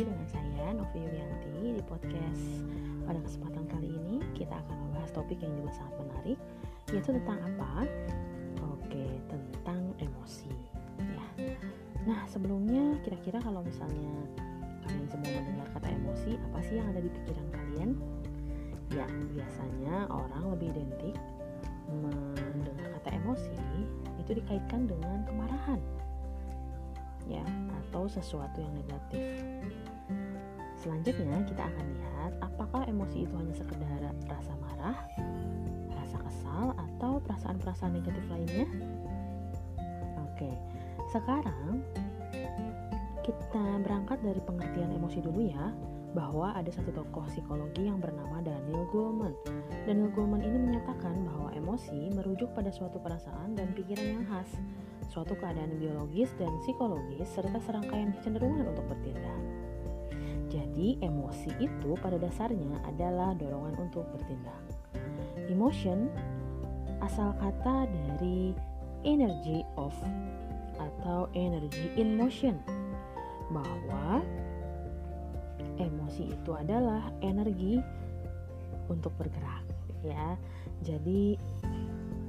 lagi dengan saya Novi Yulianti di podcast pada kesempatan kali ini kita akan membahas topik yang juga sangat menarik yaitu tentang apa? Oke, tentang emosi ya. Nah, sebelumnya kira-kira kalau misalnya kalian semua mendengar kata emosi, apa sih yang ada di pikiran kalian? Ya, biasanya orang lebih identik mendengar kata emosi itu dikaitkan dengan kemarahan ya atau sesuatu yang negatif. Selanjutnya kita akan lihat apakah emosi itu hanya sekedar rasa marah, rasa kesal atau perasaan-perasaan negatif lainnya. Oke. Sekarang kita berangkat dari pengertian emosi dulu ya bahwa ada satu tokoh psikologi yang bernama Daniel Goleman. Daniel Goleman ini menyatakan bahwa emosi merujuk pada suatu perasaan dan pikiran yang khas suatu keadaan biologis dan psikologis, serta serangkaian kecenderungan untuk bertindak. Jadi, emosi itu pada dasarnya adalah dorongan untuk bertindak. Emotion asal kata dari energy of atau energy in motion, bahwa emosi itu adalah energi untuk bergerak, ya. Jadi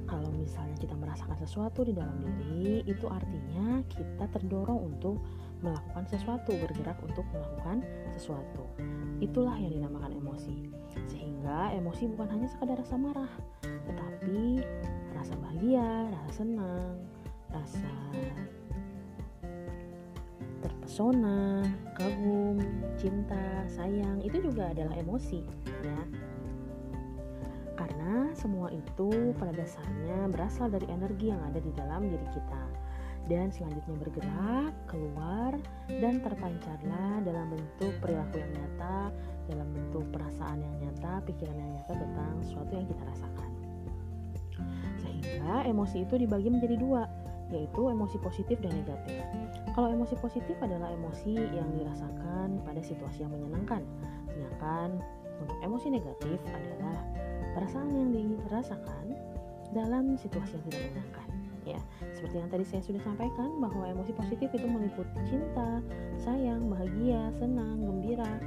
kalau misalnya kita merasakan sesuatu di dalam diri, itu artinya kita terdorong untuk melakukan sesuatu, bergerak untuk melakukan sesuatu. Itulah yang dinamakan emosi. Sehingga emosi bukan hanya sekadar rasa marah, tetapi rasa bahagia, rasa senang, rasa terpesona, kagum, cinta, sayang, itu juga adalah emosi, ya karena semua itu pada dasarnya berasal dari energi yang ada di dalam diri kita dan selanjutnya bergerak keluar dan terpancarlah dalam bentuk perilaku yang nyata, dalam bentuk perasaan yang nyata, pikiran yang nyata tentang sesuatu yang kita rasakan. Sehingga emosi itu dibagi menjadi dua, yaitu emosi positif dan negatif. Kalau emosi positif adalah emosi yang dirasakan pada situasi yang menyenangkan, sedangkan untuk emosi negatif adalah perasaan yang dirasakan dalam situasi yang tidak menyenangkan ya seperti yang tadi saya sudah sampaikan bahwa emosi positif itu meliputi cinta, sayang, bahagia, senang, gembira,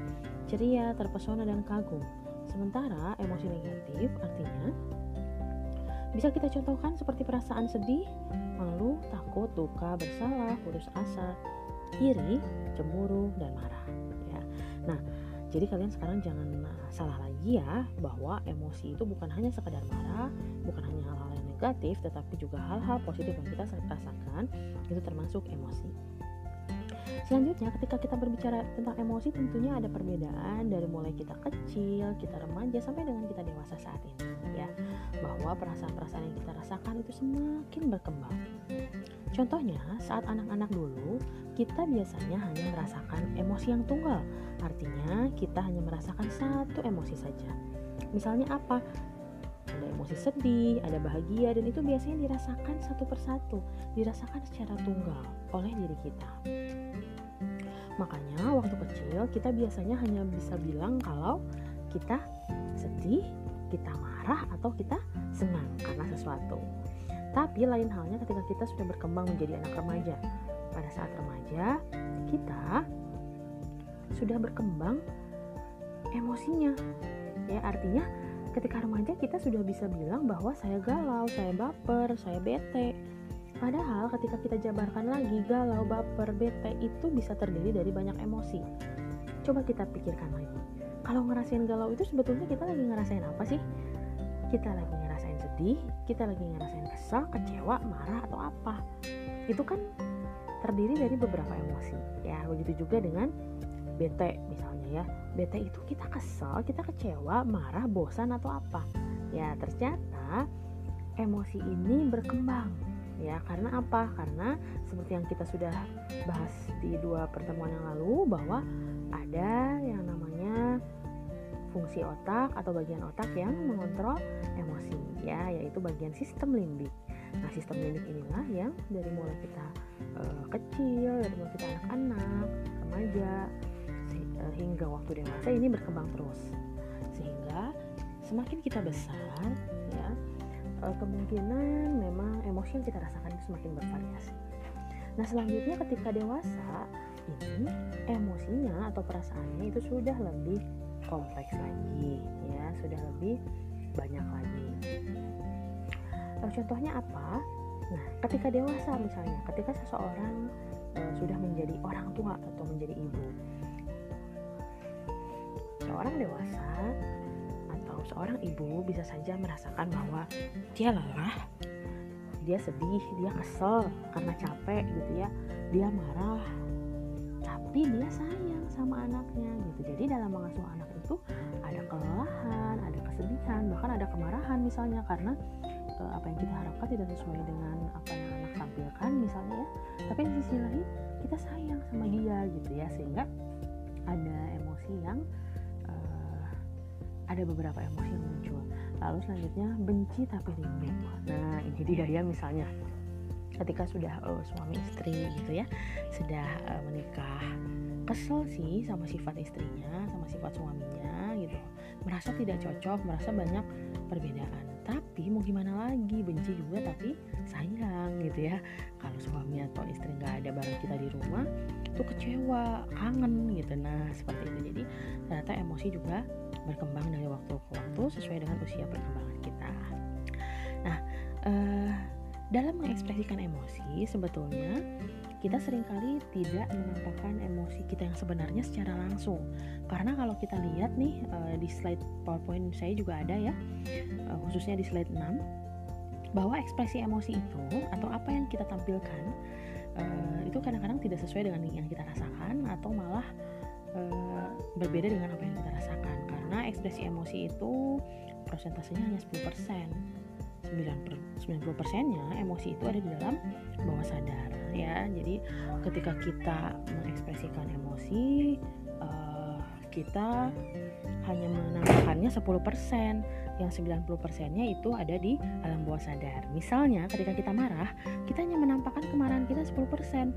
ceria, terpesona dan kagum. Sementara emosi negatif artinya bisa kita contohkan seperti perasaan sedih, malu, takut, duka, bersalah, putus asa, iri, cemburu dan marah ya. Nah, jadi kalian sekarang jangan uh, salah lagi ya bahwa emosi itu bukan hanya sekadar marah, bukan hanya hal-hal negatif, tetapi juga hal-hal positif yang kita rasakan itu termasuk emosi. Selanjutnya ketika kita berbicara tentang emosi tentunya ada perbedaan dari mulai kita kecil, kita remaja sampai dengan kita dewasa saat ini ya. Bahwa perasaan-perasaan yang kita rasakan itu semakin berkembang. Contohnya, saat anak-anak dulu, kita biasanya hanya merasakan emosi yang tunggal. Artinya, kita hanya merasakan satu emosi saja. Misalnya apa? Emosi sedih, ada bahagia, dan itu biasanya dirasakan satu persatu, dirasakan secara tunggal oleh diri kita. Makanya, waktu kecil kita biasanya hanya bisa bilang kalau kita sedih, kita marah, atau kita senang karena sesuatu. Tapi lain halnya ketika kita sudah berkembang menjadi anak remaja. Pada saat remaja, kita sudah berkembang emosinya. Ya, artinya ketika remaja kita sudah bisa bilang bahwa saya galau, saya baper, saya bete. Padahal ketika kita jabarkan lagi galau, baper, bete itu bisa terdiri dari banyak emosi. Coba kita pikirkan lagi. Kalau ngerasain galau itu sebetulnya kita lagi ngerasain apa sih? Kita lagi ngerasain sedih, kita lagi ngerasain kesal, kecewa, marah atau apa. Itu kan terdiri dari beberapa emosi. Ya, begitu juga dengan bete misalnya ya. Bete itu kita kesal, kita kecewa, marah, bosan atau apa. Ya, ternyata emosi ini berkembang. Ya, karena apa? Karena seperti yang kita sudah bahas di dua pertemuan yang lalu bahwa ada yang namanya fungsi otak atau bagian otak yang mengontrol emosi ya yaitu bagian sistem limbik. Nah sistem limbik inilah yang dari mulai kita uh, kecil dari mulai kita anak-anak remaja hingga waktu dewasa ini berkembang terus. Sehingga semakin kita besar ya uh, kemungkinan memang emosi yang kita rasakan itu semakin bervariasi. Nah selanjutnya ketika dewasa ini emosinya atau perasaannya itu sudah lebih kompleks lagi ya sudah lebih banyak lagi. Lalu contohnya apa? Nah ketika dewasa misalnya ketika seseorang e, sudah menjadi orang tua atau menjadi ibu seorang dewasa atau seorang ibu bisa saja merasakan bahwa dia lelah dia sedih dia kesel karena capek gitu ya. Dia marah tapi dia sayang sama anaknya gitu. Jadi dalam mengasuh anak itu ada kelelahan ada kesedihan bahkan ada kemarahan misalnya. Karena uh, apa yang kita harapkan tidak sesuai dengan apa yang anak tampilkan misalnya ya. Tapi di sisi lain kita sayang sama dia gitu ya. Sehingga ada emosi yang ada beberapa emosi yang muncul. Lalu selanjutnya benci tapi rindu. Nah ini dia ya misalnya. Ketika sudah uh, suami istri gitu ya sudah uh, menikah kesel sih sama sifat istrinya sama sifat suaminya gitu. Merasa tidak cocok merasa banyak perbedaan. Tapi mau gimana lagi benci juga tapi sayang gitu ya. Kalau suami atau istri nggak ada bareng kita di rumah itu kecewa kangen gitu. Nah seperti itu. Jadi ternyata emosi juga berkembang dari waktu ke waktu sesuai dengan usia perkembangan kita. Nah eh, dalam mengekspresikan emosi sebetulnya kita sering kali tidak menampakkan emosi kita yang sebenarnya secara langsung. Karena kalau kita lihat nih uh, di slide powerpoint saya juga ada ya uh, khususnya di slide 6 bahwa ekspresi emosi itu atau apa yang kita tampilkan uh, itu kadang-kadang tidak sesuai dengan yang kita rasakan atau malah berbeda dengan apa yang kita rasakan karena ekspresi emosi itu prosentasenya hanya 10% 90 persennya emosi itu ada di dalam bawah sadar ya. Jadi ketika kita mengekspresikan emosi uh, kita hanya menambahkannya 10% yang 90 persennya itu ada di alam bawah sadar. Misalnya ketika kita marah kita hanya menampakkan kemarahan kita 10%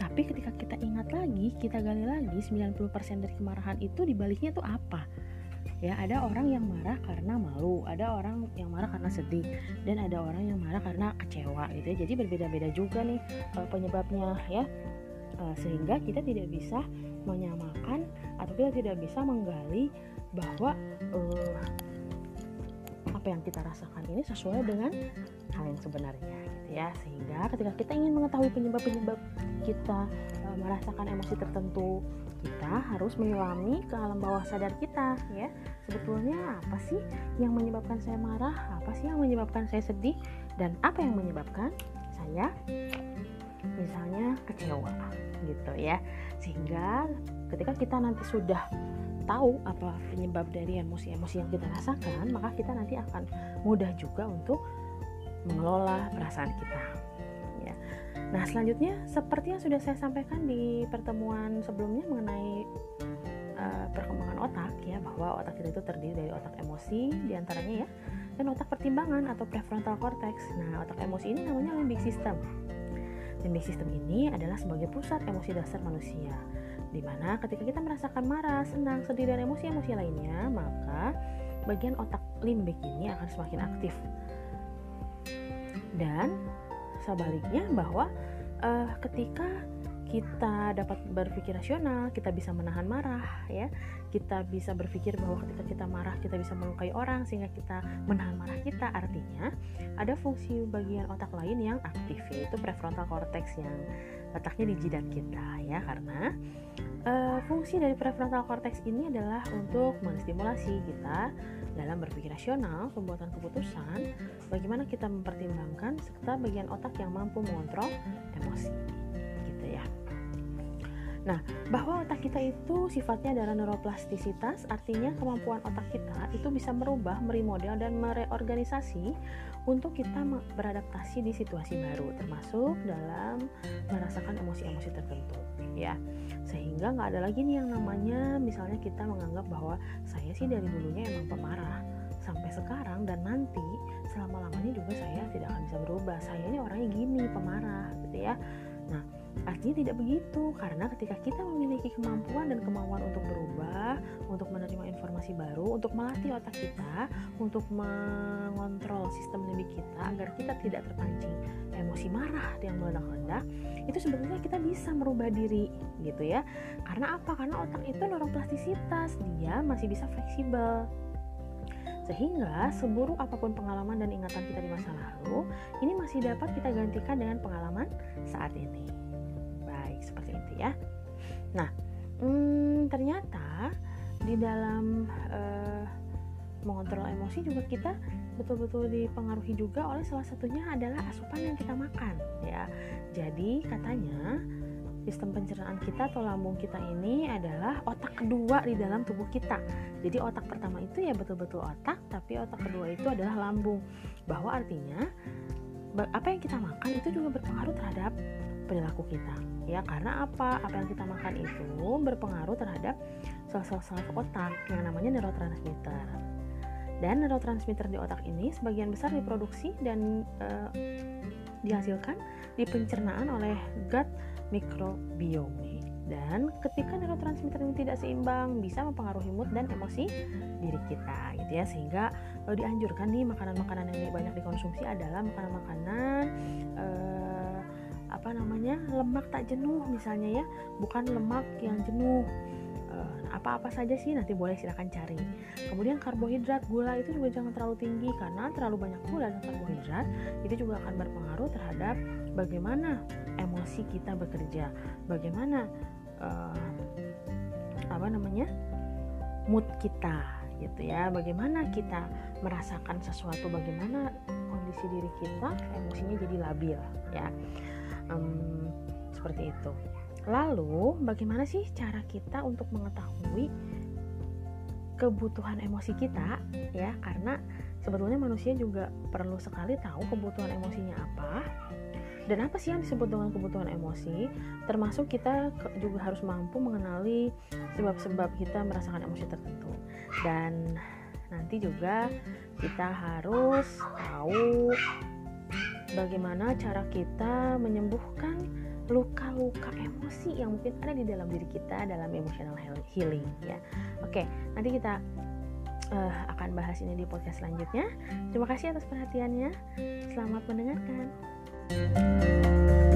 tapi ketika kita ingat lagi kita gali lagi 90% dari kemarahan itu dibaliknya itu apa ya ada orang yang marah karena malu ada orang yang marah karena sedih dan ada orang yang marah karena kecewa gitu ya. Jadi berbeda-beda juga nih uh, penyebabnya ya. Uh, sehingga kita tidak bisa menyamakan atau kita tidak bisa menggali bahwa uh, apa yang kita rasakan ini sesuai dengan hal yang sebenarnya gitu ya. Sehingga ketika kita ingin mengetahui penyebab-penyebab kita uh, merasakan emosi tertentu kita harus menyelami ke alam bawah sadar kita ya. Sebetulnya apa sih yang menyebabkan saya marah? Apa sih yang menyebabkan saya sedih? Dan apa yang menyebabkan saya misalnya kecewa gitu ya. Sehingga ketika kita nanti sudah tahu apa penyebab dari emosi-emosi yang kita rasakan maka kita nanti akan mudah juga untuk mengelola perasaan kita Nah, selanjutnya seperti yang sudah saya sampaikan di pertemuan sebelumnya mengenai uh, perkembangan otak ya, bahwa otak kita itu terdiri dari otak emosi di antaranya ya, dan otak pertimbangan atau prefrontal cortex. Nah, otak emosi ini namanya limbic system. Limbic system ini adalah sebagai pusat emosi dasar manusia, di mana ketika kita merasakan marah, senang, sedih, dan emosi-emosi lainnya, maka bagian otak limbik ini akan semakin aktif. Dan sebaliknya bahwa uh, ketika kita dapat berpikir rasional, kita bisa menahan marah, ya. Kita bisa berpikir bahwa ketika kita marah, kita bisa melukai orang sehingga kita menahan marah kita. Artinya, ada fungsi bagian otak lain yang aktif yaitu prefrontal cortex yang letaknya di jidat kita, ya. Karena uh, fungsi dari prefrontal cortex ini adalah untuk menstimulasi kita dalam berpikir rasional, pembuatan keputusan, bagaimana kita mempertimbangkan serta bagian otak yang mampu mengontrol emosi. Nah, bahwa otak kita itu sifatnya adalah neuroplastisitas, artinya kemampuan otak kita itu bisa merubah, meremodel dan mereorganisasi untuk kita beradaptasi di situasi baru, termasuk dalam merasakan emosi-emosi tertentu, ya. Sehingga nggak ada lagi nih yang namanya, misalnya kita menganggap bahwa saya sih dari dulunya emang pemarah sampai sekarang dan nanti selama lamanya juga saya tidak akan bisa berubah. Saya ini orangnya gini, pemarah, gitu ya. Nah, Artinya tidak begitu, karena ketika kita memiliki kemampuan dan kemauan untuk berubah, untuk menerima informasi baru, untuk melatih otak kita, untuk mengontrol sistem limbik kita agar kita tidak terpancing emosi marah yang meledak-ledak, itu sebetulnya kita bisa merubah diri gitu ya. Karena apa? Karena otak itu neuroplastisitas, dia masih bisa fleksibel. Sehingga seburuk apa pun pengalaman dan ingatan kita di masa lalu, ini masih dapat kita gantikan dengan pengalaman saat ini seperti itu ya nah hmm, ternyata di dalam uh, mengontrol emosi juga kita betul-betul dipengaruhi juga oleh salah satunya adalah asupan yang kita makan ya jadi katanya sistem pencernaan kita atau lambung kita ini adalah otak kedua di dalam tubuh kita. Jadi otak pertama itu ya betul-betul otak, tapi otak kedua itu adalah lambung. Bahwa artinya apa yang kita makan itu juga berpengaruh terhadap perilaku kita. Ya karena apa? Apa yang kita makan itu berpengaruh terhadap sel-sel saraf otak yang namanya neurotransmitter. Dan neurotransmitter di otak ini sebagian besar diproduksi dan uh, dihasilkan di pencernaan oleh gut microbiome. Dan ketika neurotransmitter ini tidak seimbang bisa mempengaruhi mood dan emosi diri kita gitu ya. Sehingga uh, dianjurkan nih makanan-makanan yang banyak dikonsumsi adalah makanan-makanan uh, apa namanya lemak tak jenuh misalnya ya. Bukan lemak yang jenuh. Eh, apa-apa saja sih nanti boleh silahkan cari. Kemudian karbohidrat gula itu juga jangan terlalu tinggi karena terlalu banyak gula dan karbohidrat itu juga akan berpengaruh terhadap bagaimana emosi kita bekerja. Bagaimana uh, apa namanya mood kita gitu ya. Bagaimana kita merasakan sesuatu bagaimana kondisi diri kita emosinya jadi labil ya um, seperti itu. Lalu, bagaimana sih cara kita untuk mengetahui kebutuhan emosi kita ya? Karena sebetulnya manusia juga perlu sekali tahu kebutuhan emosinya apa dan apa sih yang disebut dengan kebutuhan emosi termasuk kita juga harus mampu mengenali sebab-sebab kita merasakan emosi tertentu dan nanti juga kita harus tahu bagaimana cara kita menyembuhkan luka-luka emosi yang mungkin ada di dalam diri kita dalam emotional healing ya. Oke, nanti kita uh, akan bahas ini di podcast selanjutnya. Terima kasih atas perhatiannya. Selamat mendengarkan. thank you